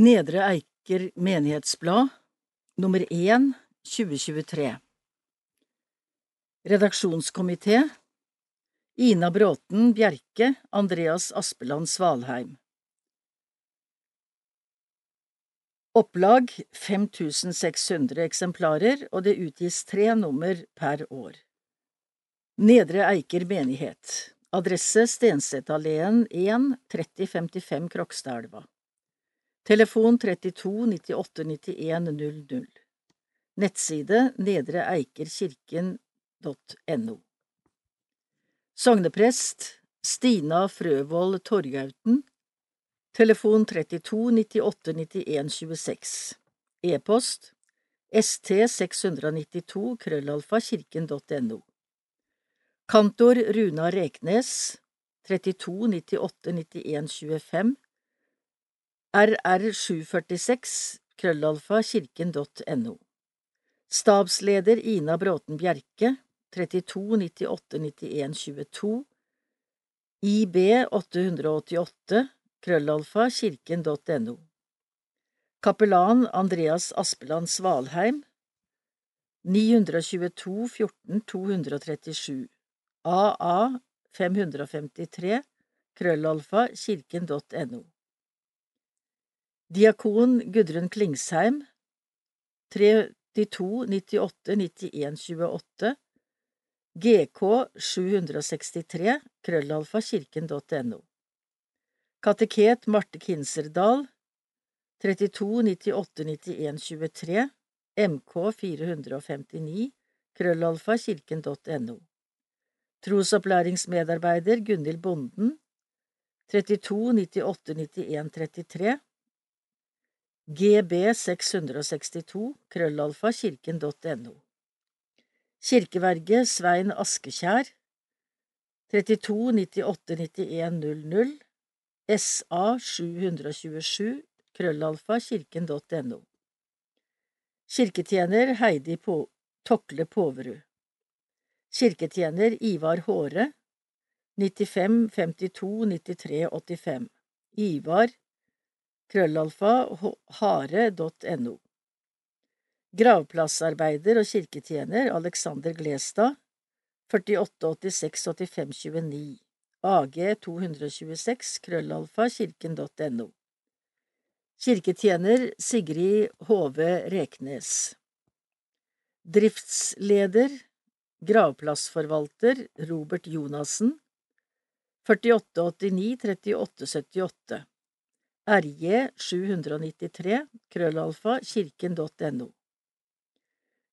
Nedre Eiker menighetsblad, nummer 1, 2023 Redaksjonskomité Ina Bråten Bjerke, Andreas Aspeland Svalheim. Opplag 5600 eksemplarer, og det utgis tre nummer per år. Nedre Eiker menighet. Adresse Stensetalleen 1, 3055 Krokstadelva Telefon 32 98 91 00 Nettside nedreeikerkirken.no Sogneprest Stina Frøvold Torgauten Telefon 32 98 91 26 E-post st692 krøllalfa kirken.no Kantor Runa Reknes 32 98 91 25 rr746 krøllalfa kirken.no Stabsleder Ina Bråten Bjerke 32 98 91 22 IB 888 krøllalfa kirken.no Kapellan Andreas Aspeland Svalheim 922 14 237 AA 553 krøllalfa kirken.no Diakon Gudrun Klingsheim 32 98 91 28 GK 763 krøllalfa kirken.no Kateket Marte Kinserdal 32 98 91 23 MK 459 krøllalfa kirken.no Trosopplæringsmedarbeider Gunhild Bonden 32 98 91 33 gb662 krøllalfa kirken.no Kirkeverget Svein Askekjær. 32 98 91 00 SA 727 krøllalfa kirken.no Kirketjener Heidi på Tokle Poverud. Kirketjener Ivar Håre. 95 52 93 85 Ivar krøllalfa hare.no Gravplassarbeider og kirketjener Alexander Glestad 48 86 85 29 AG 226 krøllalfa kirken.no Kirketjener Sigrid Hove Reknes. Driftsleder Gravplassforvalter Robert Jonassen 4889 3878 RJ 793 krøllalfa kirken.no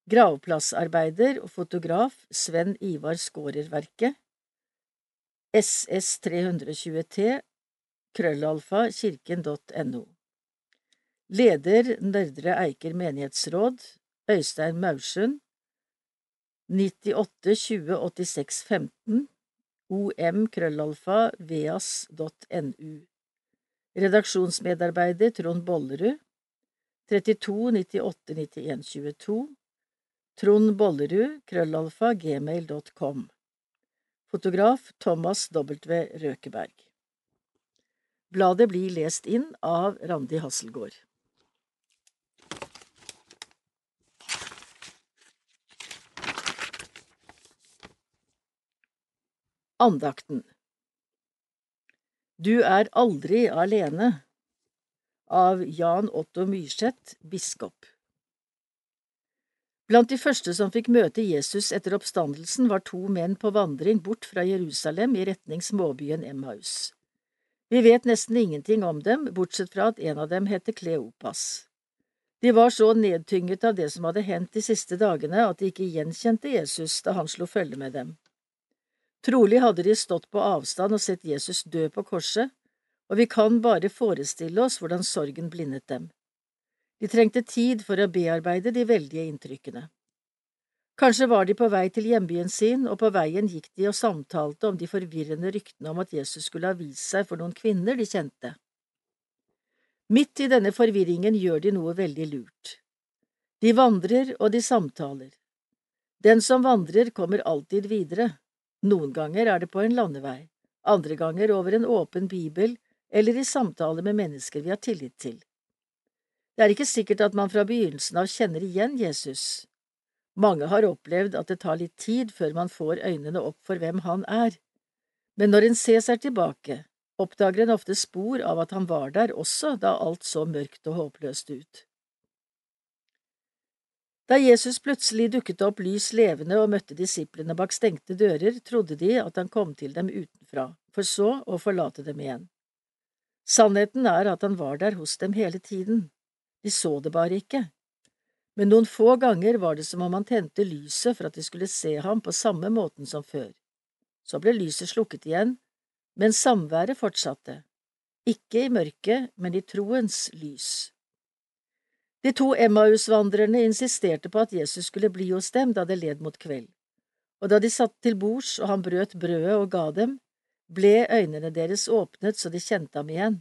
Gravplassarbeider og fotograf Sven Ivar Skårerverket. SS 320T krøllalfa kirken.no Leder Nørdre Eiker menighetsråd Øystein Maursund. 98 20 86 15 om krøllalfa veas.nu Redaksjonsmedarbeider Trond Bollerud. 32 98 91 22 Trond Bollerud, krøllalfa, gmail.com Fotograf Thomas W. Røkeberg. Bladet blir lest inn av Randi Hasselgaard. Andakten Du er aldri alene av Jan Otto Myrseth, biskop Blant de første som fikk møte Jesus etter oppstandelsen, var to menn på vandring bort fra Jerusalem i retning småbyen Emmaus. Vi vet nesten ingenting om dem, bortsett fra at en av dem heter Kleopas. De var så nedtynget av det som hadde hendt de siste dagene, at de ikke gjenkjente Jesus da han slo følge med dem. Trolig hadde de stått på avstand og sett Jesus dø på korset, og vi kan bare forestille oss hvordan sorgen blindet dem. De trengte tid for å bearbeide de veldige inntrykkene. Kanskje var de på vei til hjembyen sin, og på veien gikk de og samtalte om de forvirrende ryktene om at Jesus skulle ha vist seg for noen kvinner de kjente. Midt i denne forvirringen gjør de noe veldig lurt. De vandrer og de samtaler. Den som vandrer, kommer alltid videre. Noen ganger er det på en landevei, andre ganger over en åpen bibel eller i samtale med mennesker vi har tillit til. Det er ikke sikkert at man fra begynnelsen av kjenner igjen Jesus. Mange har opplevd at det tar litt tid før man får øynene opp for hvem han er, men når en ser seg tilbake, oppdager en ofte spor av at han var der også da alt så mørkt og håpløst ut. Da Jesus plutselig dukket opp lys levende og møtte disiplene bak stengte dører, trodde de at han kom til dem utenfra, for så å forlate dem igjen. Sannheten er at han var der hos dem hele tiden. De så det bare ikke. Men noen få ganger var det som om han tente lyset for at de skulle se ham på samme måten som før. Så ble lyset slukket igjen, men samværet fortsatte, ikke i mørket, men i troens lys. De to Emmaus-vandrerne insisterte på at Jesus skulle bli hos dem da det led mot kveld, og da de satt til bords og han brøt brødet og ga dem, ble øynene deres åpnet så de kjente ham igjen.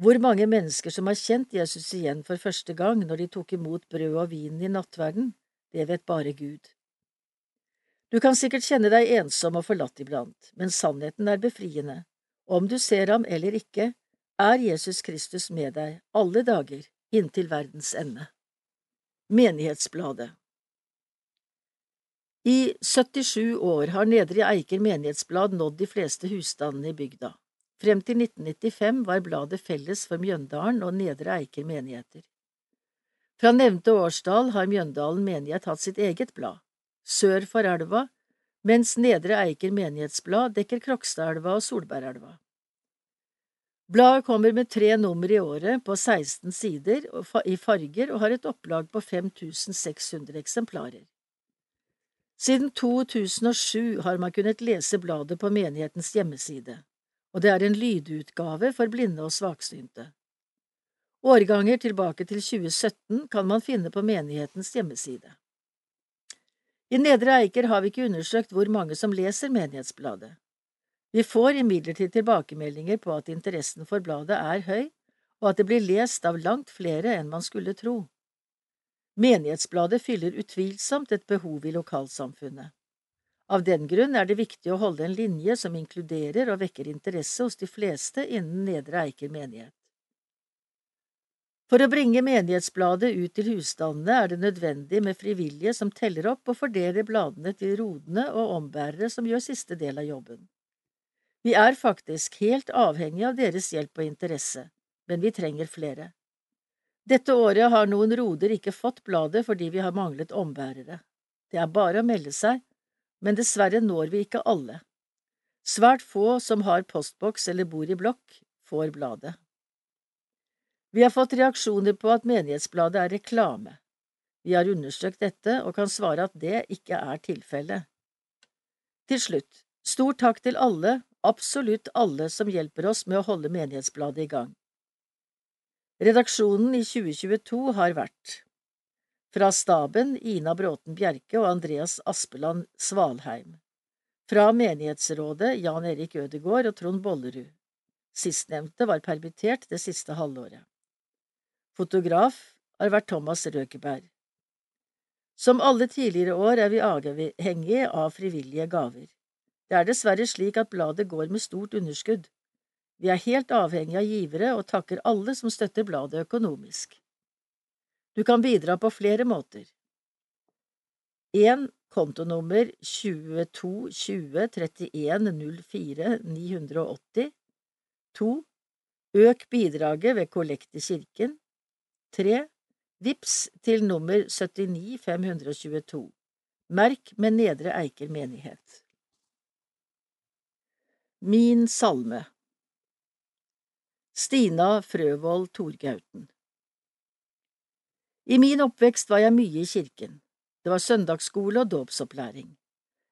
Hvor mange mennesker som har kjent Jesus igjen for første gang når de tok imot brød og vinen i nattverden, det vet bare Gud. Du kan sikkert kjenne deg ensom og forlatt iblant, men sannheten er befriende. Om du ser ham eller ikke, er Jesus Kristus med deg alle dager inntil verdens ende. Menighetsbladet I 77 år har Nedre Eiker menighetsblad nådd de fleste husstandene i bygda. Frem til 1995 var bladet felles for Mjøndalen og Nedre Eiker menigheter. Fra nevnte årsdal har Mjøndalen menighet hatt sitt eget blad, sør for elva, mens Nedre Eiker menighetsblad dekker Krokstadelva og Solbergelva. Bladet kommer med tre nummer i året på 16 sider i farger og har et opplag på 5600 eksemplarer. Siden 2007 har man kunnet lese bladet på menighetens hjemmeside, og det er en lydutgave for blinde og svaksynte. Årganger tilbake til 2017 kan man finne på menighetens hjemmeside. I Nedre Eiker har vi ikke undersøkt hvor mange som leser Menighetsbladet. Vi får imidlertid tilbakemeldinger på at interessen for bladet er høy, og at det blir lest av langt flere enn man skulle tro. Menighetsbladet fyller utvilsomt et behov i lokalsamfunnet. Av den grunn er det viktig å holde en linje som inkluderer og vekker interesse hos de fleste innen Nedre Eiker menighet. For å bringe menighetsbladet ut til husstandene er det nødvendig med frivillige som teller opp og fordeler bladene til rodene og ombærere som gjør siste del av jobben. Vi er faktisk helt avhengig av deres hjelp og interesse, men vi trenger flere. Dette året har noen roder ikke fått bladet fordi vi har manglet ombærere. Det er bare å melde seg, men dessverre når vi ikke alle. Svært få som har postboks eller bor i blokk, får bladet. Vi har fått reaksjoner på at Menighetsbladet er reklame. Vi har undersøkt dette og kan svare at det ikke er tilfellet. Til slutt, stor takk til alle absolutt alle som hjelper oss med å holde Menighetsbladet i gang. Redaksjonen i 2022 har vært fra staben Ina Bråten Bjerke og Andreas Aspeland Svalheim. Fra menighetsrådet Jan Erik Ødegård og Trond Bollerud. Sistnevnte var permittert det siste halvåret. Fotograf har vært Thomas Røkeberg. Som alle tidligere år er vi avhengig av frivillige gaver. Det er dessverre slik at bladet går med stort underskudd. Vi er helt avhengig av givere og takker alle som støtter bladet økonomisk. Du kan bidra på flere måter. 1. Kontonummer 22 20 31 04 980 2. Øk bidraget ved kollekt i kirken 3. Vips til nummer 79 522 Merk med Nedre Eiker menighet. Min salme Stina Frøvold Torgauten I min oppvekst var jeg mye i kirken. Det var søndagsskole og dåpsopplæring.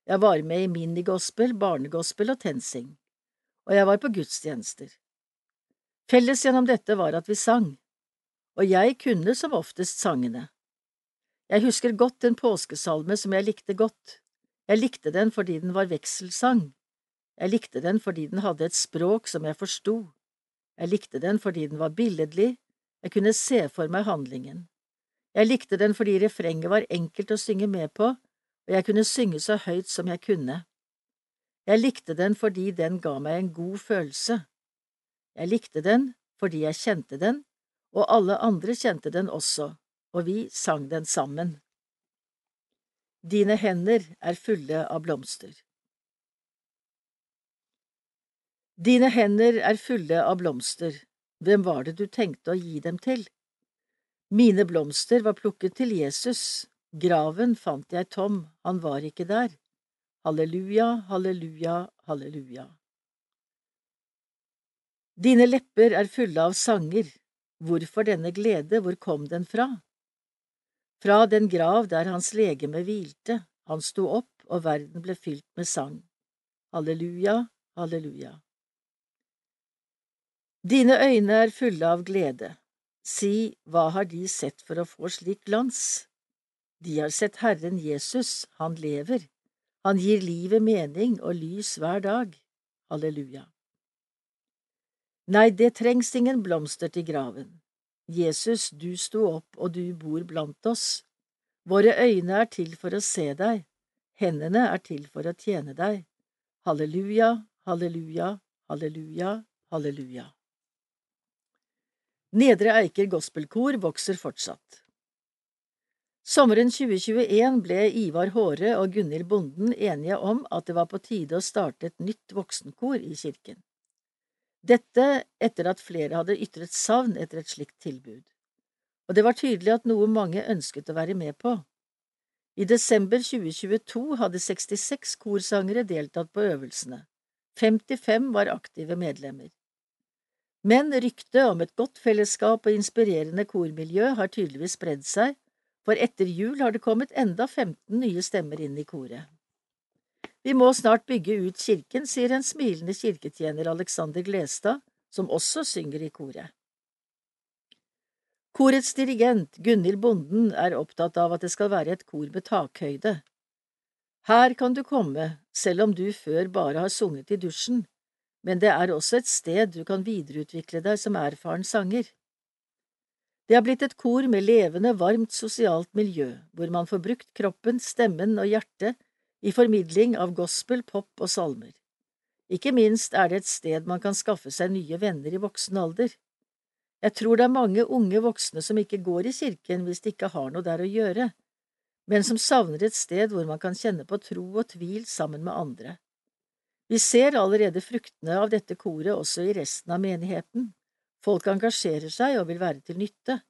Jeg var med i minigospel, barnegospel og tensing, og jeg var på gudstjenester. Felles gjennom dette var at vi sang, og jeg kunne som oftest sangene. Jeg husker godt en påskesalme som jeg likte godt. Jeg likte den fordi den var vekselsang jeg likte den fordi den hadde et språk som jeg forsto. Jeg likte den fordi den var billedlig, jeg kunne se for meg handlingen. Jeg likte den fordi refrenget var enkelt å synge med på, og jeg kunne synge så høyt som jeg kunne. Jeg likte den fordi den ga meg en god følelse. Jeg likte den fordi jeg kjente den, og alle andre kjente den også, og vi sang den sammen. Dine hender er fulle av blomster. Dine hender er fulle av blomster, hvem var det du tenkte å gi dem til? Mine blomster var plukket til Jesus, graven fant jeg tom, han var ikke der. Halleluja, halleluja, halleluja. Dine lepper er fulle av sanger, hvorfor denne glede, hvor kom den fra? Fra den grav der hans legeme hvilte, han sto opp og verden ble fylt med sang. Halleluja, halleluja. Dine øyne er fulle av glede, si, hva har de sett for å få slik glans? De har sett Herren Jesus, han lever, han gir livet mening og lys hver dag. Halleluja. Nei, det trengs ingen blomster til graven. Jesus, du sto opp, og du bor blant oss. Våre øyne er til for å se deg, hendene er til for å tjene deg. Halleluja, halleluja, halleluja, halleluja. Nedre Eiker gospelkor vokser fortsatt. Sommeren 2021 ble Ivar Håre og Gunhild Bonden enige om at det var på tide å starte et nytt voksenkor i kirken. Dette etter at flere hadde ytret savn etter et slikt tilbud, og det var tydelig at noe mange ønsket å være med på. I desember 2022 hadde 66 korsangere deltatt på øvelsene, 55 var aktive medlemmer. Men ryktet om et godt fellesskap og inspirerende kormiljø har tydeligvis spredd seg, for etter jul har det kommet enda 15 nye stemmer inn i koret. Vi må snart bygge ut kirken, sier en smilende kirketjener Alexander Glestad, som også synger i koret. Korets dirigent, Gunhild Bonden, er opptatt av at det skal være et kor med takhøyde. Her kan du komme, selv om du før bare har sunget i dusjen, men det er også et sted du kan videreutvikle deg som erfaren sanger. Det har blitt et kor med levende, varmt sosialt miljø, hvor man får brukt kroppen, stemmen og hjertet i formidling av gospel, pop og salmer. Ikke minst er det et sted man kan skaffe seg nye venner i voksen alder. Jeg tror det er mange unge voksne som ikke går i kirken hvis de ikke har noe der å gjøre, men som savner et sted hvor man kan kjenne på tro og tvil sammen med andre. Vi ser allerede fruktene av dette koret også i resten av menigheten. Folk engasjerer seg og vil være til nytte,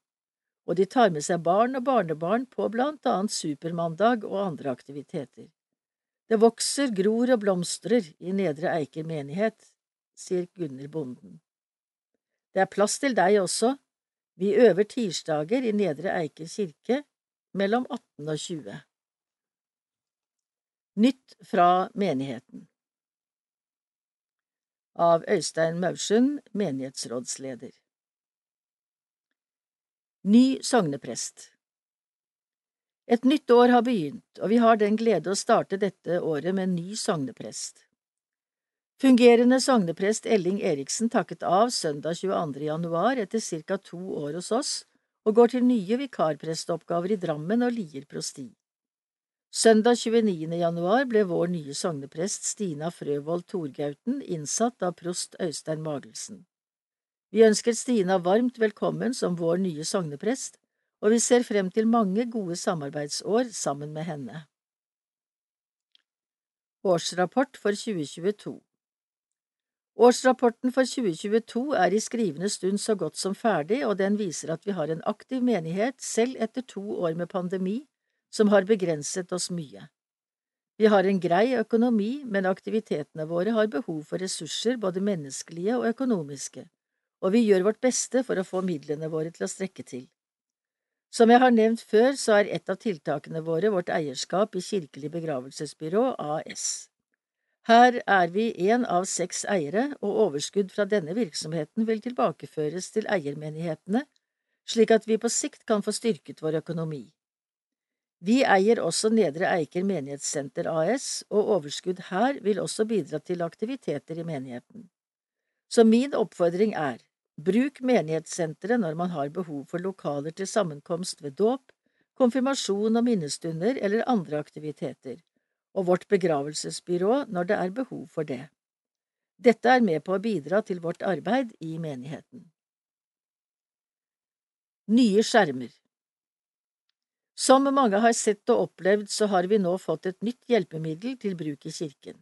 og de tar med seg barn og barnebarn på blant annet Supermandag og andre aktiviteter. Det vokser, gror og blomstrer i Nedre Eiker menighet, sier Gunhild Bonden. Det er plass til deg også, vi øver tirsdager i Nedre Eiker kirke mellom 18 og 20. Nytt fra menigheten Av Øystein Maursund, menighetsrådsleder Ny sogneprest et nytt år har begynt, og vi har den glede å starte dette året med ny sogneprest. Fungerende sogneprest Elling Eriksen takket av søndag 22. januar etter ca. to år hos oss og går til nye vikarpresteoppgaver i Drammen og Lier prosti. Søndag 29. januar ble vår nye sogneprest Stina Frøvold Torgauten innsatt av prost Øystein Magelsen. Vi ønsker Stina varmt velkommen som vår nye sogneprest, og vi ser frem til mange gode samarbeidsår sammen med henne. Årsrapport for 2022 Årsrapporten for 2022 er i skrivende stund så godt som ferdig, og den viser at vi har en aktiv menighet selv etter to år med pandemi som har begrenset oss mye. Vi har en grei økonomi, men aktivitetene våre har behov for ressurser, både menneskelige og økonomiske, og vi gjør vårt beste for å få midlene våre til å strekke til. Som jeg har nevnt før, så er et av tiltakene våre vårt eierskap i Kirkelig begravelsesbyrå, AS. Her er vi én av seks eiere, og overskudd fra denne virksomheten vil tilbakeføres til eiermenighetene, slik at vi på sikt kan få styrket vår økonomi. Vi eier også Nedre Eiker menighetssenter AS, og overskudd her vil også bidra til aktiviteter i menigheten. Så min oppfordring er, Bruk menighetssenteret når man har behov for lokaler til sammenkomst ved dåp, konfirmasjon og minnestunder eller andre aktiviteter, og vårt begravelsesbyrå når det er behov for det. Dette er med på å bidra til vårt arbeid i menigheten. Nye skjermer Som mange har sett og opplevd, så har vi nå fått et nytt hjelpemiddel til bruk i kirken.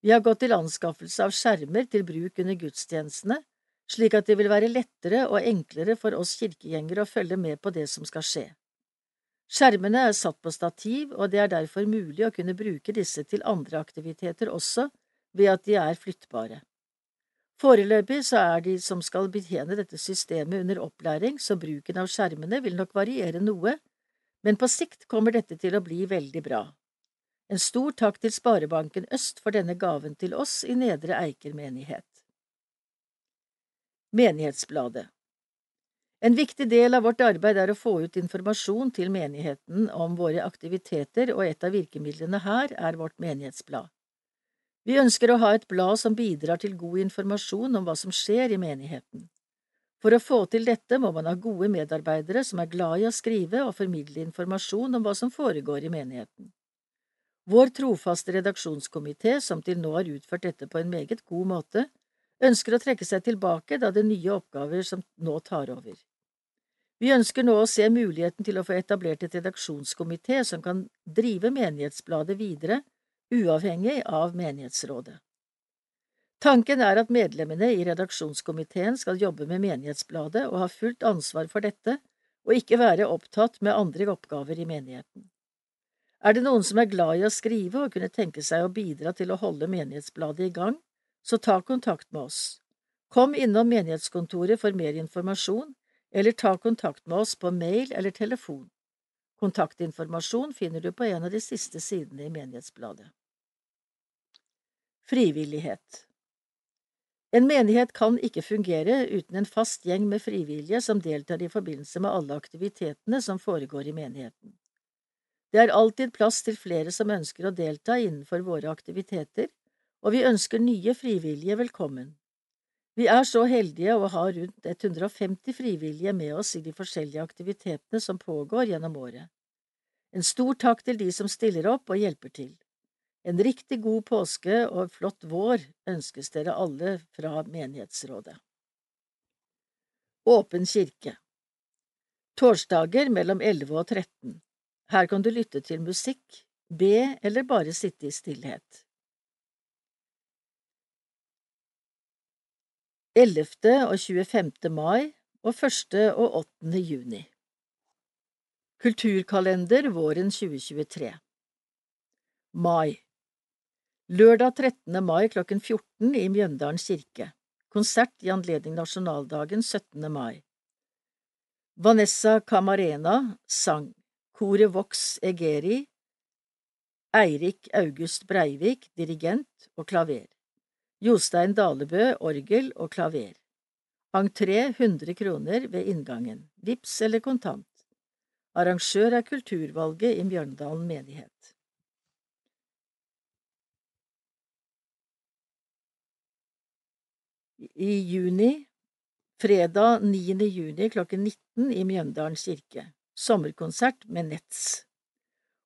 Vi har gått til anskaffelse av skjermer til bruk under gudstjenestene, slik at det vil være lettere og enklere for oss kirkegjengere å følge med på det som skal skje. Skjermene er satt på stativ, og det er derfor mulig å kunne bruke disse til andre aktiviteter også, ved at de er flyttbare. Foreløpig så er de som skal betjene dette systemet under opplæring, så bruken av skjermene vil nok variere noe, men på sikt kommer dette til å bli veldig bra. En stor takk til Sparebanken Øst for denne gaven til oss i Nedre Eiker menighet. Menighetsbladet En viktig del av vårt arbeid er å få ut informasjon til menigheten om våre aktiviteter, og et av virkemidlene her er vårt menighetsblad. Vi ønsker å ha et blad som bidrar til god informasjon om hva som skjer i menigheten. For å få til dette må man ha gode medarbeidere som er glad i å skrive og formidle informasjon om hva som foregår i menigheten. Vår trofaste redaksjonskomité, som til nå har utført dette på en meget god måte, ønsker å trekke seg tilbake da det er nye oppgaver som nå tar over. Vi ønsker nå å se muligheten til å få etablert et redaksjonskomité som kan drive Menighetsbladet videre, uavhengig av menighetsrådet. Tanken er at medlemmene i redaksjonskomiteen skal jobbe med Menighetsbladet og ha fullt ansvar for dette, og ikke være opptatt med andre oppgaver i menigheten. Er det noen som er glad i å skrive og kunne tenke seg å bidra til å holde Menighetsbladet i gang, så ta kontakt med oss. Kom innom menighetskontoret for mer informasjon, eller ta kontakt med oss på mail eller telefon. Kontaktinformasjon finner du på en av de siste sidene i Menighetsbladet. Frivillighet En menighet kan ikke fungere uten en fast gjeng med frivillige som deltar i forbindelse med alle aktivitetene som foregår i menigheten. Det er alltid plass til flere som ønsker å delta innenfor våre aktiviteter, og vi ønsker nye frivillige velkommen. Vi er så heldige å ha rundt 150 frivillige med oss i de forskjellige aktivitetene som pågår gjennom året. En stor takk til de som stiller opp og hjelper til. En riktig god påske og flott vår ønskes dere alle fra menighetsrådet. Åpen kirke Torsdager mellom 11 og 13. Her kan du lytte til musikk, be eller bare sitte i stillhet. 11. og 25. mai og 1. og 8. juni. Kulturkalender våren 2023 Mai Lørdag 13. mai klokken 14 i Mjøndalen kirke. Konsert i anledning nasjonaldagen 17. mai. Vanessa Camarena sang. Koret Vox Egeri. Eirik August Breivik, dirigent og klaver. Jostein Dalebø orgel og klaver. Entré 100 kroner ved inngangen, vips eller kontant. Arrangør er Kulturvalget i Mjørndalen menighet. I juni, fredag 9. juni klokken 19 i Mjøndalen kirke. Sommerkonsert med Nets.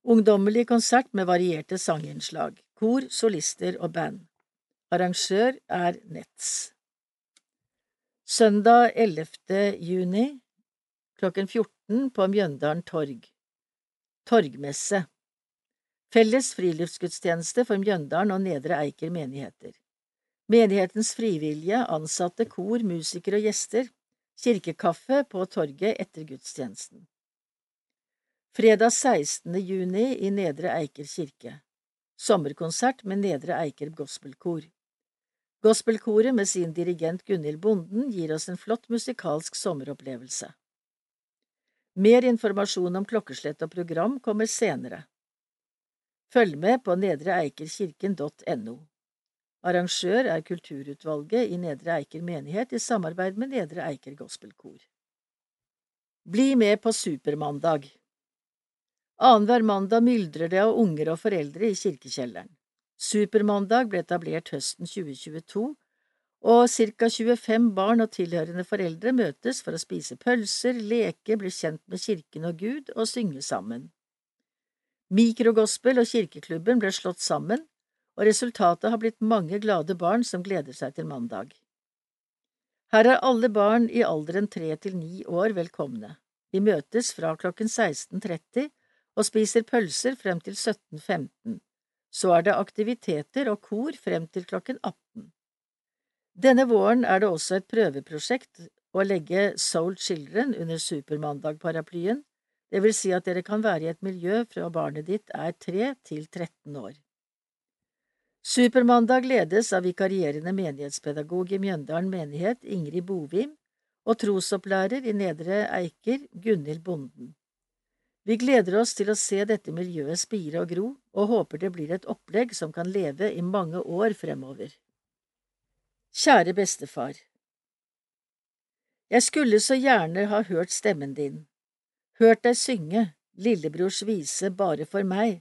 Ungdommelig konsert med varierte sanginnslag. Kor, solister og band. Arrangør er Nets. Søndag 11. juni klokken 14 på Mjøndalen torg. Torgmesse. Felles friluftsgudstjeneste for Mjøndalen og Nedre Eiker menigheter. Menighetens frivillige, ansatte, kor, musikere og gjester. Kirkekaffe på torget etter gudstjenesten. Fredag 16. juni i Nedre Eiker kirke. Sommerkonsert med Nedre Eiker gospelkor. Gospelkoret med sin dirigent Gunhild Bonden gir oss en flott musikalsk sommeropplevelse. Mer informasjon om klokkeslett og program kommer senere. Følg med på nedreeikerkirken.no. Arrangør er Kulturutvalget i Nedre Eiker menighet i samarbeid med Nedre Eiker Gospelkor. Bli med på Supermandag Annenhver mandag myldrer det av unger og foreldre i kirkekjelleren. Supermandag ble etablert høsten 2022, og ca 25 barn og tilhørende foreldre møtes for å spise pølser, leke, bli kjent med kirken og Gud og synge sammen. Mikrogospel og kirkeklubben ble slått sammen, og resultatet har blitt mange glade barn som gleder seg til mandag. Her er alle barn i alderen tre til ni år velkomne. Vi møtes fra klokken 16.30 og spiser pølser frem til 17.15. Så er det aktiviteter og kor frem til klokken 18. Denne våren er det også et prøveprosjekt å legge Soul Children under Supermandag-paraplyen, det vil si at dere kan være i et miljø fra barnet ditt er 3 til 13 år. Supermandag ledes av vikarierende menighetspedagog i Mjøndalen menighet, Ingrid Bovim, og trosopplærer i Nedre Eiker, Gunhild Bonden. Vi gleder oss til å se dette miljøet spire og gro, og håper det blir et opplegg som kan leve i mange år fremover. Kjære bestefar Jeg skulle så gjerne ha hørt stemmen din, hørt deg synge Lillebrors vise bare for meg,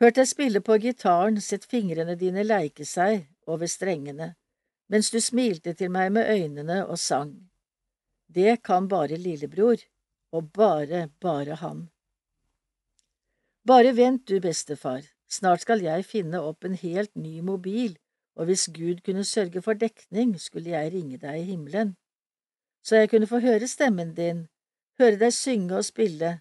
hørt deg spille på gitaren, sett fingrene dine leike seg over strengene, mens du smilte til meg med øynene og sang. Det kan bare lillebror og bare, bare han. Bare vent du, bestefar, snart skal jeg finne opp en helt ny mobil, og hvis Gud kunne sørge for dekning, skulle jeg ringe deg i himmelen, så jeg kunne få høre stemmen din, høre deg synge og spille,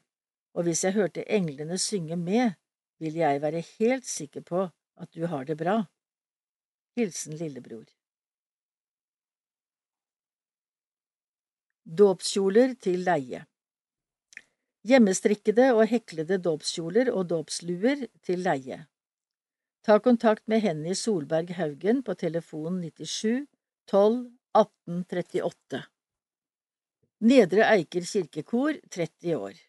og hvis jeg hørte englene synge med, vil jeg være helt sikker på at du har det bra. Hilsen lillebror. Dåpskjoler til leie Hjemmestrikkede og heklede dåpskjoler og dåpsluer til leie. Ta kontakt med Henny Solberg Haugen på telefon 97 12 18 38. Nedre Eiker kirkekor 30 år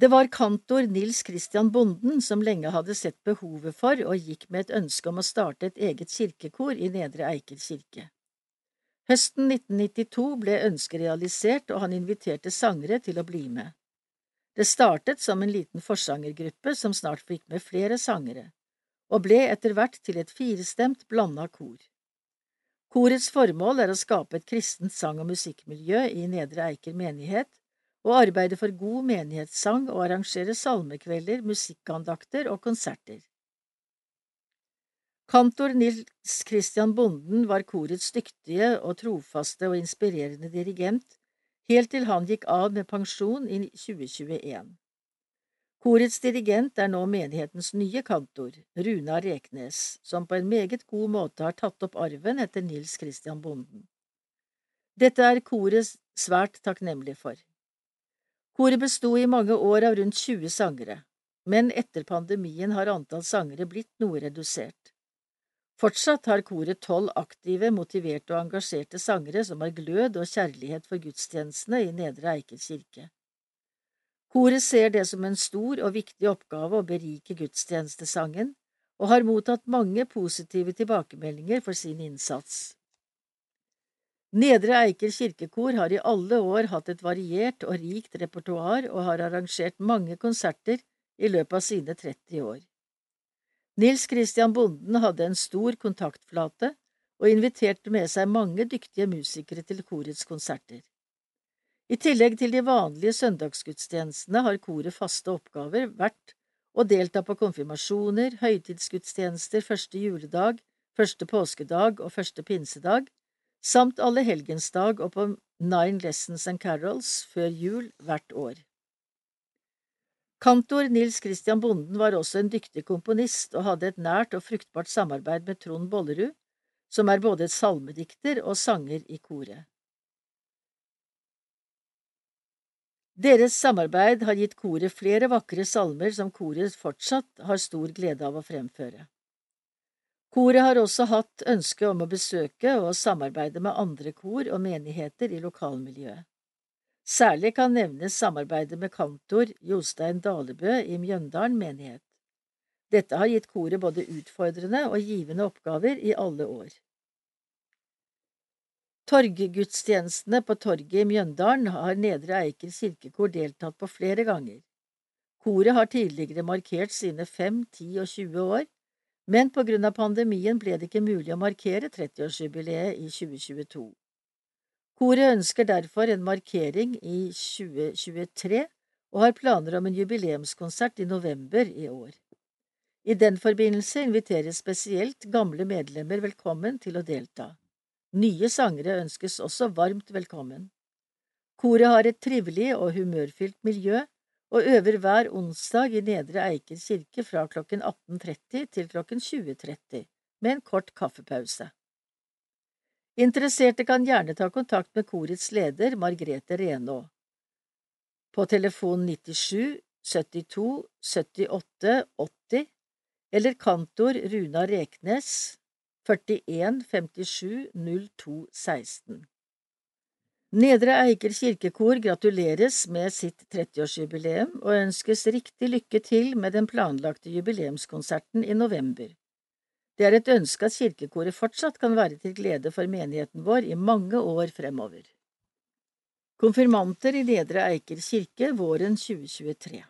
Det var kantor Nils Christian Bonden som lenge hadde sett behovet for og gikk med et ønske om å starte et eget kirkekor i Nedre Eiker kirke. Høsten 1992 ble ønsket realisert, og han inviterte sangere til å bli med. Det startet som en liten forsangergruppe som snart fikk med flere sangere, og ble etter hvert til et firestemt blanda kor. Korets formål er å skape et kristent sang- og musikkmiljø i Nedre Eiker menighet, og arbeide for god menighetssang og arrangere salmekvelder, musikkandakter og konserter. Kantor Nils Christian Bonden var korets dyktige og trofaste og inspirerende dirigent, helt til han gikk av med pensjon i 2021. Korets dirigent er nå menighetens nye kantor, Runa Reknes, som på en meget god måte har tatt opp arven etter Nils Christian Bonden. Dette er koret svært takknemlig for. Koret besto i mange år av rundt 20 sangere, men etter pandemien har antall sangere blitt noe redusert. Fortsatt har koret tolv aktive, motiverte og engasjerte sangere som har glød og kjærlighet for gudstjenestene i Nedre Eiker kirke. Koret ser det som en stor og viktig oppgave å berike gudstjenestesangen, og har mottatt mange positive tilbakemeldinger for sin innsats. Nedre Eiker kirkekor har i alle år hatt et variert og rikt repertoar og har arrangert mange konserter i løpet av sine 30 år. Nils Christian Bonden hadde en stor kontaktflate og inviterte med seg mange dyktige musikere til korets konserter. I tillegg til de vanlige søndagsgudstjenestene har koret faste oppgaver vært å delta på konfirmasjoner, høytidsgudstjenester første juledag, første påskedag og første pinsedag, samt alle helgensdag og på Nine Lessons and Carols før jul hvert år. Kantor Nils Christian Bonden var også en dyktig komponist og hadde et nært og fruktbart samarbeid med Trond Bollerud, som er både salmedikter og sanger i koret. Deres samarbeid har gitt koret flere vakre salmer som koret fortsatt har stor glede av å fremføre. Koret har også hatt ønske om å besøke og samarbeide med andre kor og menigheter i lokalmiljøet. Særlig kan nevnes samarbeidet med kantor Jostein Dalebø i Mjøndalen menighet. Dette har gitt koret både utfordrende og givende oppgaver i alle år. Torggudstjenestene på torget i Mjøndalen har Nedre Eiker kirkekor deltatt på flere ganger. Koret har tidligere markert sine fem, ti og 20 år, men på grunn av pandemien ble det ikke mulig å markere 30-årsjubileet i 2022. Koret ønsker derfor en markering i 2023 og har planer om en jubileumskonsert i november i år. I den forbindelse inviteres spesielt gamle medlemmer velkommen til å delta. Nye sangere ønskes også varmt velkommen. Koret har et trivelig og humørfylt miljø, og øver hver onsdag i Nedre Eiker kirke fra klokken 18.30 til klokken 20.30, med en kort kaffepause. Interesserte kan gjerne ta kontakt med korets leder, Margrethe Renaa, på telefon 97 72 78 80 eller kantor Runa Reknes 41 57 02 16. Nedre Eiker kirkekor gratuleres med sitt 30-årsjubileum og ønskes riktig lykke til med den planlagte jubileumskonserten i november. Det er et ønske at kirkekoret fortsatt kan være til glede for menigheten vår i mange år fremover. Konfirmanter i Nedre Eiker kirke våren 2023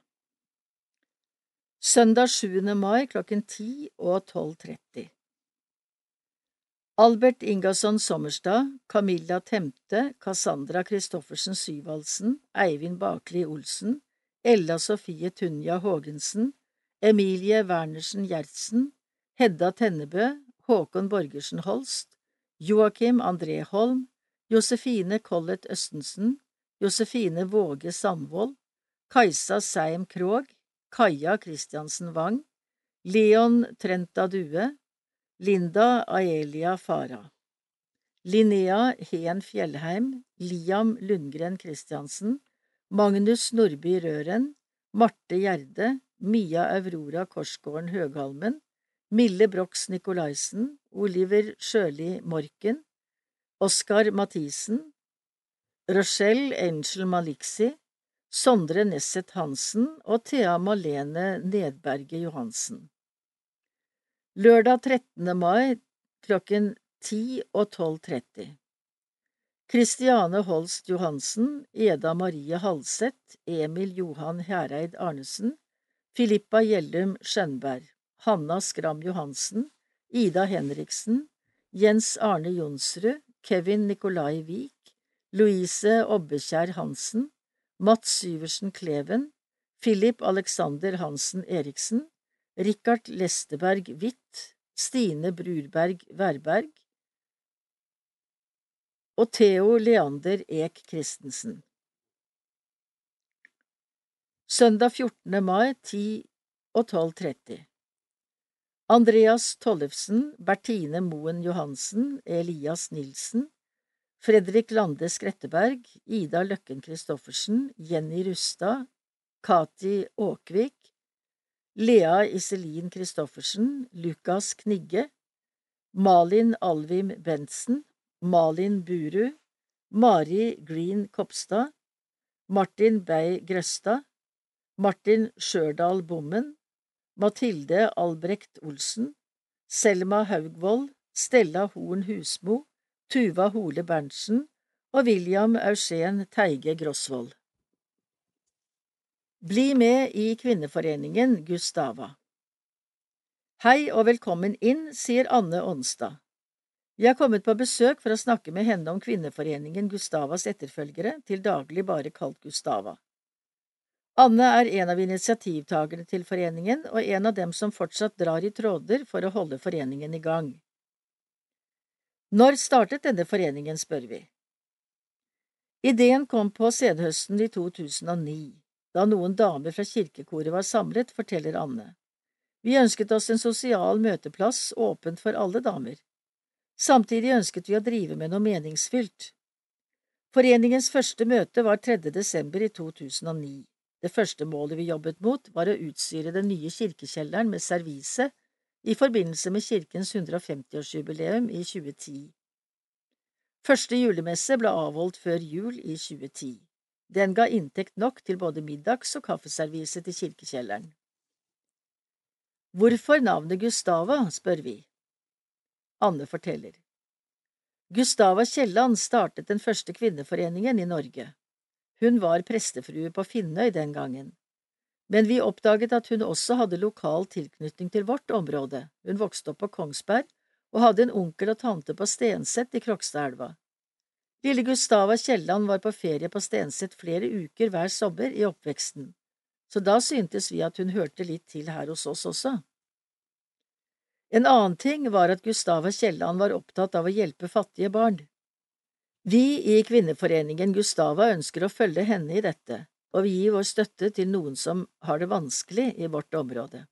Søndag 7. mai klokken 10 og 12.30 Albert Ingasson Sommerstad, Camilla Temte, Cassandra Christoffersen Syvaldsen, Eivind Bakli Olsen, Ella Sofie Tunja Haagensen, Emilie Wernersen Gjertsen, Hedda Tennebø, Håkon Borgersen Holst, Joakim André Holm, Josefine Collett Østensen, Josefine Våge Sandvold, Kajsa Seim Krogh, Kaja Christiansen Wang, Leon Trenta Due, Linda Aelia Farah. Linnea Heen Fjellheim, Liam Lundgren Christiansen, Magnus Nordby Røren, Marte Gjerde, Mia Aurora Korsgården Høghalmen, Mille Brox Nikolaisen, Oliver Sjøli Morken, Oskar Mathisen, Rochelle Angel Maliksi, Sondre Nesset Hansen og Thea Malene Nedberget Johansen. Lørdag 13. mai klokken 10 og 12.30 Kristiane Holst Johansen, Eda Marie Halseth, Emil Johan Hereid Arnesen, Filippa Gjellum Skjønberg, Hanna Skram Johansen, Ida Henriksen, Jens Arne Jonsrud, Kevin Nikolai Vik, Louise Obbekjær Hansen, Mats Syversen Kleven, Philip Alexander Hansen Eriksen, Richard Lesteberg Hvitt, Stine Brurberg Værberg og Theo Leander Ek Christensen. Søndag 14. mai 10 og 12.30 Andreas Tollefsen, Bertine Moen Johansen, Elias Nilsen, Fredrik Lande Skretteberg, Ida Løkken Christoffersen, Jenny Rustad, Kati Åkvik, Lea Iselin Christoffersen, Lukas Knigge, Malin Alvim Bentsen, Malin Buru, Mari Green Kopstad, Martin Beij Grøstad, Martin Skjørdal Bommen, Mathilde Albrecht Olsen, Selma Haugvold, Stella Horn Husmo, Tuva Hole Berntsen og William Eugen Teige Grosvold. Bli med i kvinneforeningen Gustava. Hei og velkommen inn, sier Anne Onstad. Vi har kommet på besøk for å snakke med henne om kvinneforeningen Gustavas etterfølgere, til daglig bare kalt Gustava. Anne er en av initiativtakerne til foreningen og en av dem som fortsatt drar i tråder for å holde foreningen i gang. Når startet denne foreningen, spør vi. Ideen kom på senhøsten i 2009 da noen damer fra kirkekoret var samlet, forteller Anne. Vi ønsket oss en sosial møteplass åpent for alle damer. Samtidig ønsket vi å drive med noe meningsfylt. Foreningens første møte var 3. desember i 2009. Det første målet vi jobbet mot, var å utstyre den nye kirkekjelleren med servise i forbindelse med kirkens 150-årsjubileum i 2010. Første julemesse ble avholdt før jul i 2010. Den ga inntekt nok til både middags- og kaffeservise til kirkekjelleren. Hvorfor navnet Gustava, spør vi. Anne forteller. Gustava Kielland startet den første kvinneforeningen i Norge. Hun var prestefrue på Finnøy den gangen. Men vi oppdaget at hun også hadde lokal tilknytning til vårt område, hun vokste opp på Kongsberg og hadde en onkel og tante på Stensett i Krokstadelva. Lille Gustava Kielland var på ferie på Stenset flere uker hver sommer i oppveksten, så da syntes vi at hun hørte litt til her hos oss også. En annen ting var at Gustava Kielland var opptatt av å hjelpe fattige barn. Vi i Kvinneforeningen Gustava ønsker å følge henne i dette, og vi gir vår støtte til noen som har det vanskelig i vårt område.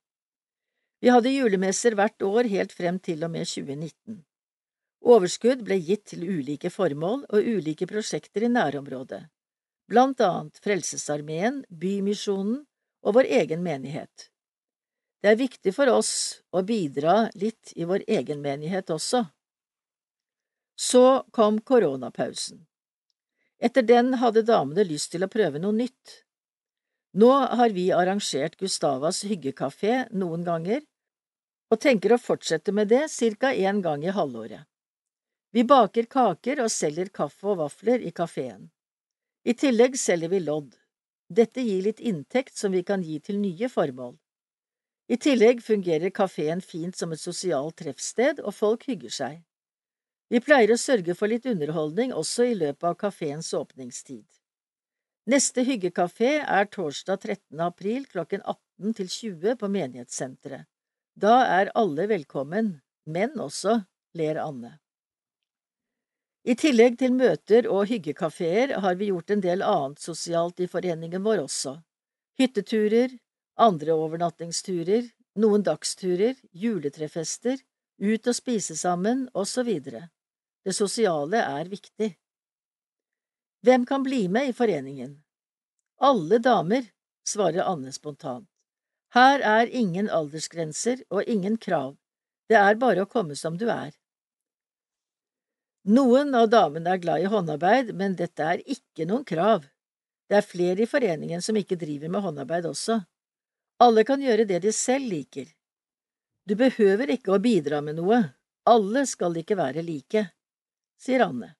Vi hadde julemesser hvert år helt frem til og med 2019. Overskudd ble gitt til ulike formål og ulike prosjekter i nærområdet, blant annet Frelsesarmeen, Bymisjonen og vår egen menighet. Det er viktig for oss å bidra litt i vår egen menighet også. Så kom koronapausen. Etter den hadde damene lyst til å prøve noe nytt. Nå har vi arrangert Gustavas hyggekafé noen ganger, og tenker å fortsette med det ca. én gang i halvåret. Vi baker kaker og selger kaffe og vafler i kafeen. I tillegg selger vi lodd. Dette gir litt inntekt som vi kan gi til nye formål. I tillegg fungerer kafeen fint som et sosialt treffsted, og folk hygger seg. Vi pleier å sørge for litt underholdning også i løpet av kafeens åpningstid. Neste hyggekafé er torsdag 13. april klokken 18 til 20 på menighetssenteret. Da er alle velkommen, men også, ler Anne. I tillegg til møter og hyggekafeer har vi gjort en del annet sosialt i foreningen vår også. Hytteturer, andre overnattingsturer, noen dagsturer, juletrefester, ut og spise sammen, osv. Det sosiale er viktig. Hvem kan bli med i foreningen? Alle damer, svarer Anne spontant. Her er ingen aldersgrenser og ingen krav, det er bare å komme som du er. Noen av damene er glad i håndarbeid, men dette er ikke noen krav. Det er flere i foreningen som ikke driver med håndarbeid også. Alle kan gjøre det de selv liker. Du behøver ikke å bidra med noe, alle skal ikke være like, sier Anne,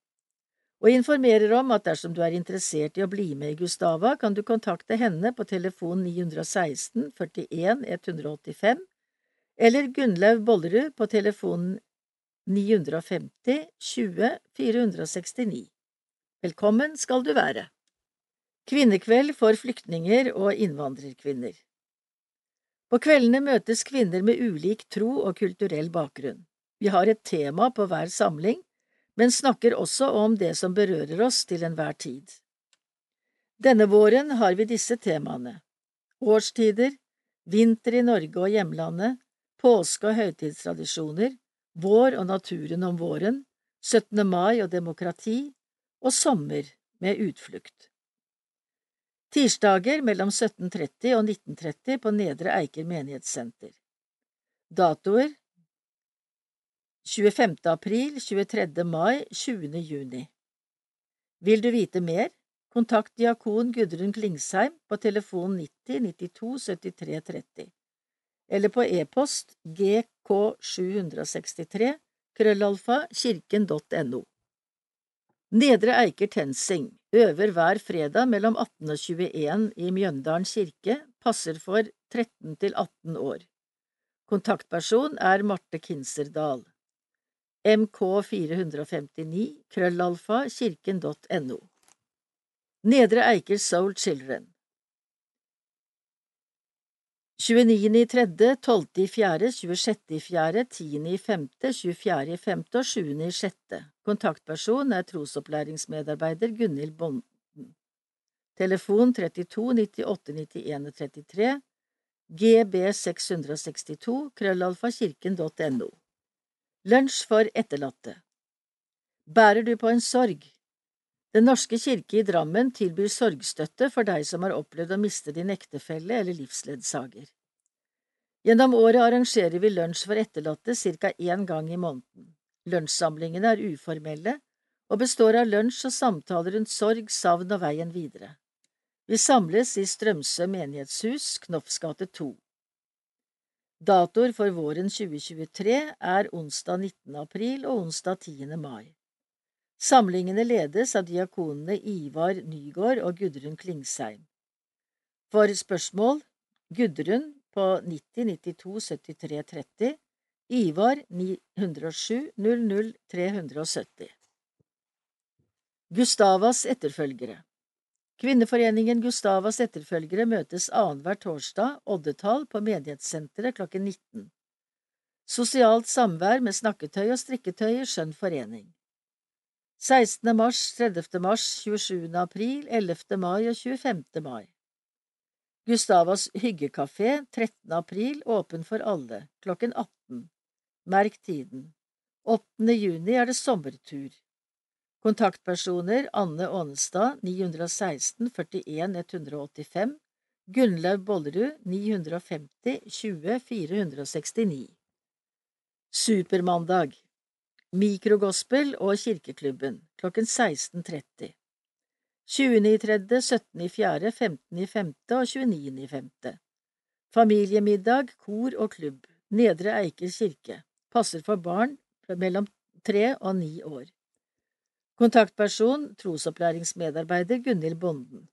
og informerer om at dersom du er interessert i å bli med i Gustava, kan du kontakte henne på telefon 916 41 185 eller Gunnlaug Bollerud på telefon 950 20 469. Velkommen skal du være. Kvinnekveld for flyktninger og innvandrerkvinner. På kveldene møtes kvinner med ulik tro og kulturell bakgrunn. Vi har et tema på hver samling, men snakker også om det som berører oss til enhver tid. Denne våren har vi disse temaene årstider, vinter i Norge og hjemlandet, påske og høytidstradisjoner, vår og naturen om våren, 17. mai og demokrati, og sommer med utflukt. Tirsdager mellom 17.30 og 19.30 på Nedre Eiker menighetssenter. Datoer 25. april, 23. mai, 20. juni. Vil du vite mer? Kontakt diakon Gudrun Klingsheim på telefon 90 92 73 30 eller på e-post gk763 krøllalfa kirken.no. Nedre Eiker TenSing øver hver fredag mellom 18 og 21 i Mjøndalen kirke, passer for 13 til 18 år. Kontaktperson er Marte Kinserdal. mk459 krøllalfa kirken.no. Nedre Eiker Soul Children 29.3., 12.4., 26.4., 10.5., 24.5. og 7.6. Kontaktperson er trosopplæringsmedarbeider Gunhild Bonden. Telefon 32 98 91 33 GB 662 krøllalfakirken.no Lunsj for etterlatte Bærer du på en sorg? Den norske kirke i Drammen tilbyr sorgstøtte for deg som har opplevd å miste din ektefelle eller livsledsager. Gjennom året arrangerer vi lunsj for etterlatte ca. én gang i måneden. Lunsjsamlingene er uformelle og består av lunsj og samtaler rundt sorg, savn og veien videre. Vi samles i Strømsø menighetshus, Knopfs gate 2. Datoer for våren 2023 er onsdag 19. april og onsdag 10. mai. Samlingene ledes av diakonene Ivar Nygård og Gudrun Klingsheim. For spørsmål Gudrun på 90 92 73 30, Ivar 907 00 370. Gustavas etterfølgere Kvinneforeningen Gustavas etterfølgere møtes annenhver torsdag, oddetall, på menighetssenteret klokken 19. Sosialt samvær med snakketøy og strikketøy i skjønn forening. 16. mars, 30. mars, 27. april, 11. mai og 25. mai. Gustavas hyggekafé 13. april åpen for alle, klokken 18. Merk tiden. 8. juni er det sommertur. Kontaktpersoner Anne Ånestad 916 41 185 Gunnlaug Bollerud 950 20 469 Supermandag Mikrogospel og Kirkeklubben klokken 16.30 20.3., 17.4., 15.5. og 29.5. Familiemiddag, kor og klubb. Nedre Eiker kirke. Passer for barn mellom tre og ni år. Kontaktperson trosopplæringsmedarbeider Gunhild Bonden.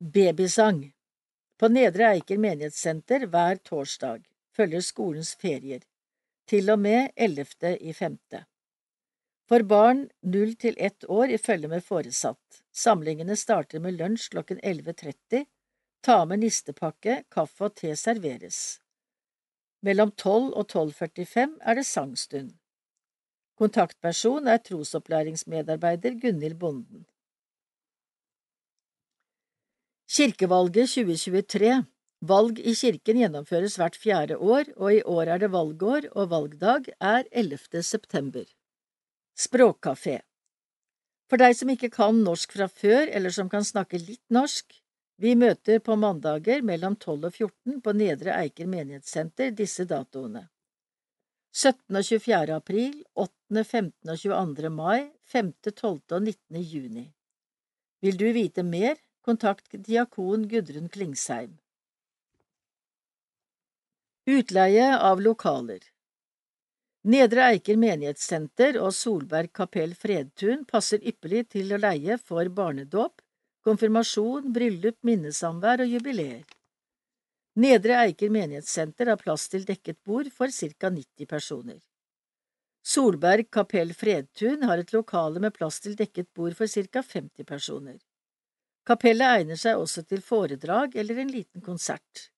Babysang På Nedre Eiker menighetssenter hver torsdag følger skolens ferier, til og med 11. i femte. For barn null til ett år i følge med foresatt. Samlingene starter med lunsj klokken 11.30. Ta med nistepakke, kaffe og te serveres. Mellom 12 og 12.45 er det sangstund. Kontaktperson er trosopplæringsmedarbeider Gunhild Bonden. Kirkevalget 2023 Valg i kirken gjennomføres hvert fjerde år, og i år er det valgår, og valgdag er 11. september. Språkkafé For deg som ikke kan norsk fra før, eller som kan snakke litt norsk, vi møter på mandager mellom 12 og 14 på Nedre Eiker menighetssenter disse datoene. 17. og 24. april, 8., 15. og 22. mai, 5., 12. og 19. juni. Vil du vite mer, kontakt diakon Gudrun Klingsheim. Utleie av lokaler Nedre Eiker menighetssenter og Solberg kapell Fredtun passer ypperlig til å leie for barnedåp, konfirmasjon, bryllup, minnesamvær og jubileer. Nedre Eiker menighetssenter har plass til dekket bord for ca 90 personer. Solberg kapell Fredtun har et lokale med plass til dekket bord for ca 50 personer. Kapellet egner seg også til foredrag eller en liten konsert.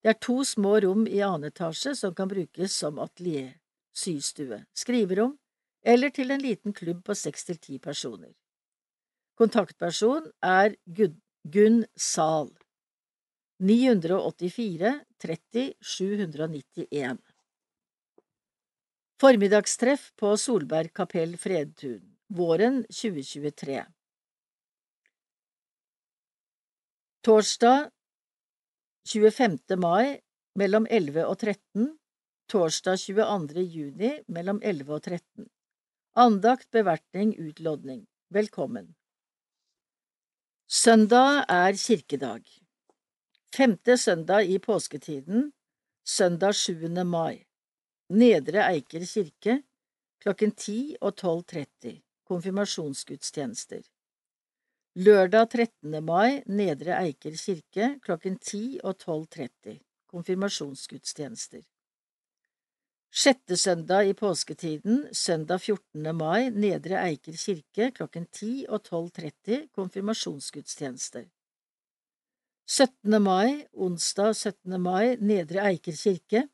Det er to små rom i annen etasje som kan brukes som atelier, systue, skriverom eller til en liten klubb på seks til ti personer. Kontaktperson er Gunn Zahl. 984 30 791 Formiddagstreff på Solberg kapell Fredtun våren 2023 Torsdag 25. mai mellom 11 og 13 Torsdag 22. juni mellom 11 og 13 Andakt, bevertning, utlodning Velkommen Søndag er kirkedag. Femte søndag i påsketiden, søndag 7. mai. Nedre Eiker kirke, klokken 10 og 12.30. Konfirmasjonsgudstjenester. Lørdag 13. mai, Nedre Eiker kirke, klokken 10 og 12.30. Konfirmasjonsgudstjenester. Sjette søndag i påsketiden, søndag 14. mai, Nedre Eiker kirke, klokken 10 og 12.30. Konfirmasjonsgudstjenester. 17. mai, onsdag 17. mai, Nedre Eiker kirke.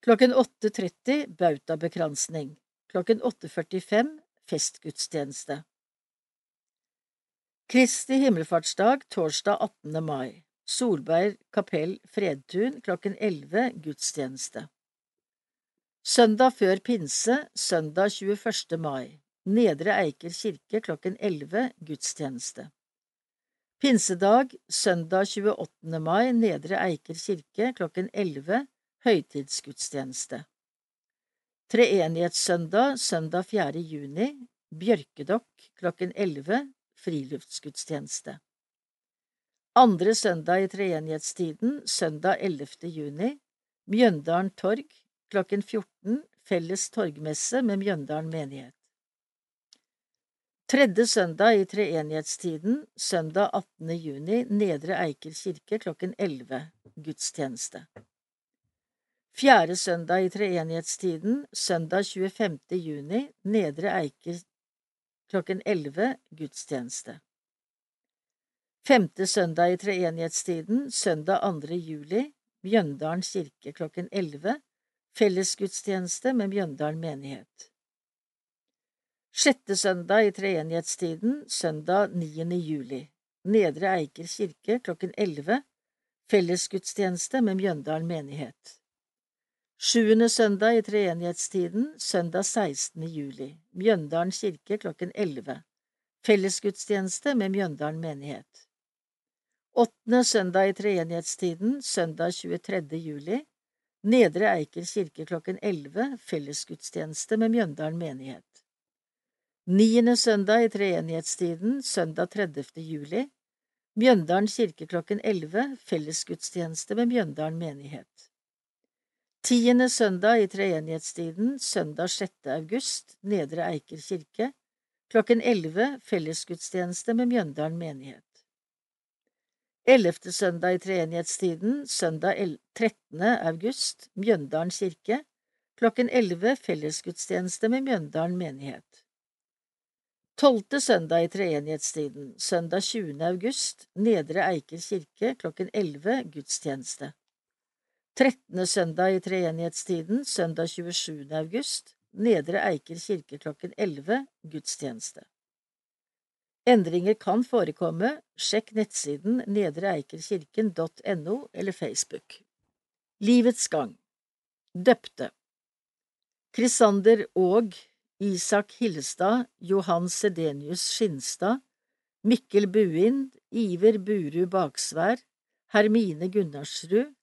Klokken 8.30 bautabekransning. Klokken 8.45 festgudstjeneste. Kristi himmelfartsdag torsdag 18. mai. Solberg kapell Fredtun klokken 11 gudstjeneste. Søndag før pinse, søndag 21. mai. Nedre Eiker kirke klokken 11 gudstjeneste. Pinsedag, søndag 28. mai, Nedre Eiker kirke klokken 11 høytidsgudstjeneste. Treenighetssøndag, søndag 4. juni, Bjørkedokk klokken 11 friluftsgudstjeneste. Andre søndag i treenighetstiden, søndag 11. juni, Mjøndalen torg, klokken 14, felles torgmesse med Mjøndalen menighet. Tredje søndag i treenighetstiden, søndag 18. juni, Nedre Eiker kirke klokken 11, gudstjeneste. Fjerde søndag i treenighetstiden, søndag 25. juni, Nedre Eiker klokken 11 gudstjeneste. Femte søndag i treenighetstiden, søndag 2. juli, Mjøndalen kirke klokken 11. Fellesgudstjeneste med Mjøndalen menighet. Sjette søndag i treenighetstiden, søndag 9. juli. Nedre Eiker kirke klokken 11. Fellesgudstjeneste med Mjøndalen menighet. Sjuende søndag i treenighetstiden, søndag 16. juli. Mjøndalen kirke klokken 11. Fellesgudstjeneste med Mjøndalen menighet. Åttende søndag i treenighetstiden, søndag 23. juli. Nedre Eiker kirke klokken 11. Fellesgudstjeneste med Mjøndalen menighet. Niende søndag i treenighetstiden, søndag 30. juli. Mjøndalen kirke klokken 11. Fellesgudstjeneste med Mjøndalen menighet. Tiende søndag i treenighetstiden, søndag 6. august, Nedre Eiker kirke, klokken 11 fellesgudstjeneste med Mjøndalen menighet. Ellevte søndag i treenighetstiden, søndag 13. august, Mjøndalen kirke, klokken 11 fellesgudstjeneste med Mjøndalen menighet. Tolvte søndag i treenighetstiden, søndag 20. august, Nedre Eiker kirke, klokken 11 gudstjeneste. 13. søndag i treenighetstiden, søndag 27. august, Nedre Eiker kirke klokken 11, gudstjeneste. Endringer kan forekomme, sjekk nettsiden nedreeikerkirken.no eller Facebook. Livets gang Døpte Krisander Aag, Isak Hillestad, Johan Sedenius Skinstad, Mikkel Buind, Iver Buru Baksvær, Hermine Gunnarsrud,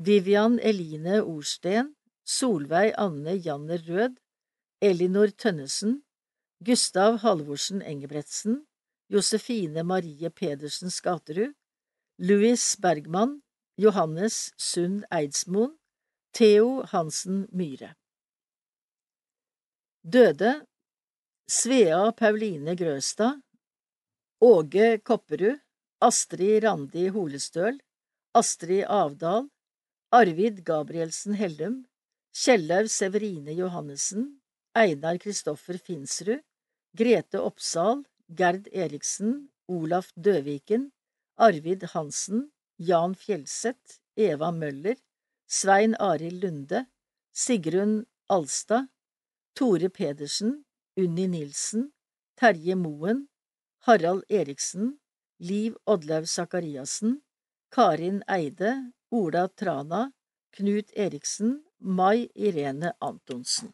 Vivian Eline Orsten, Solveig Anne Janner Rød, Elinor Tønnesen, Gustav Halvorsen Engebretsen, Josefine Marie Pedersen Skaterud, Louis Bergman, Johannes Sund Eidsmoen, Theo Hansen Myhre. Døde Svea Pauline Grøstad, Åge Kopperud, Astrid Randi Holestøl, Astrid Avdal, Arvid Gabrielsen Hellum, Kjellaug Severine Johannessen, Einar Kristoffer Finsrud, Grete Oppsal, Gerd Eriksen, Olaf Døviken, Arvid Hansen, Jan Fjelseth, Eva Møller, Svein Arild Lunde, Sigrun Alstad, Tore Pedersen, Unni Nilsen, Terje Moen, Harald Eriksen, Liv Oddlaug Sakariassen, Karin Eide, Ola Trana, Knut Eriksen, Mai Irene Antonsen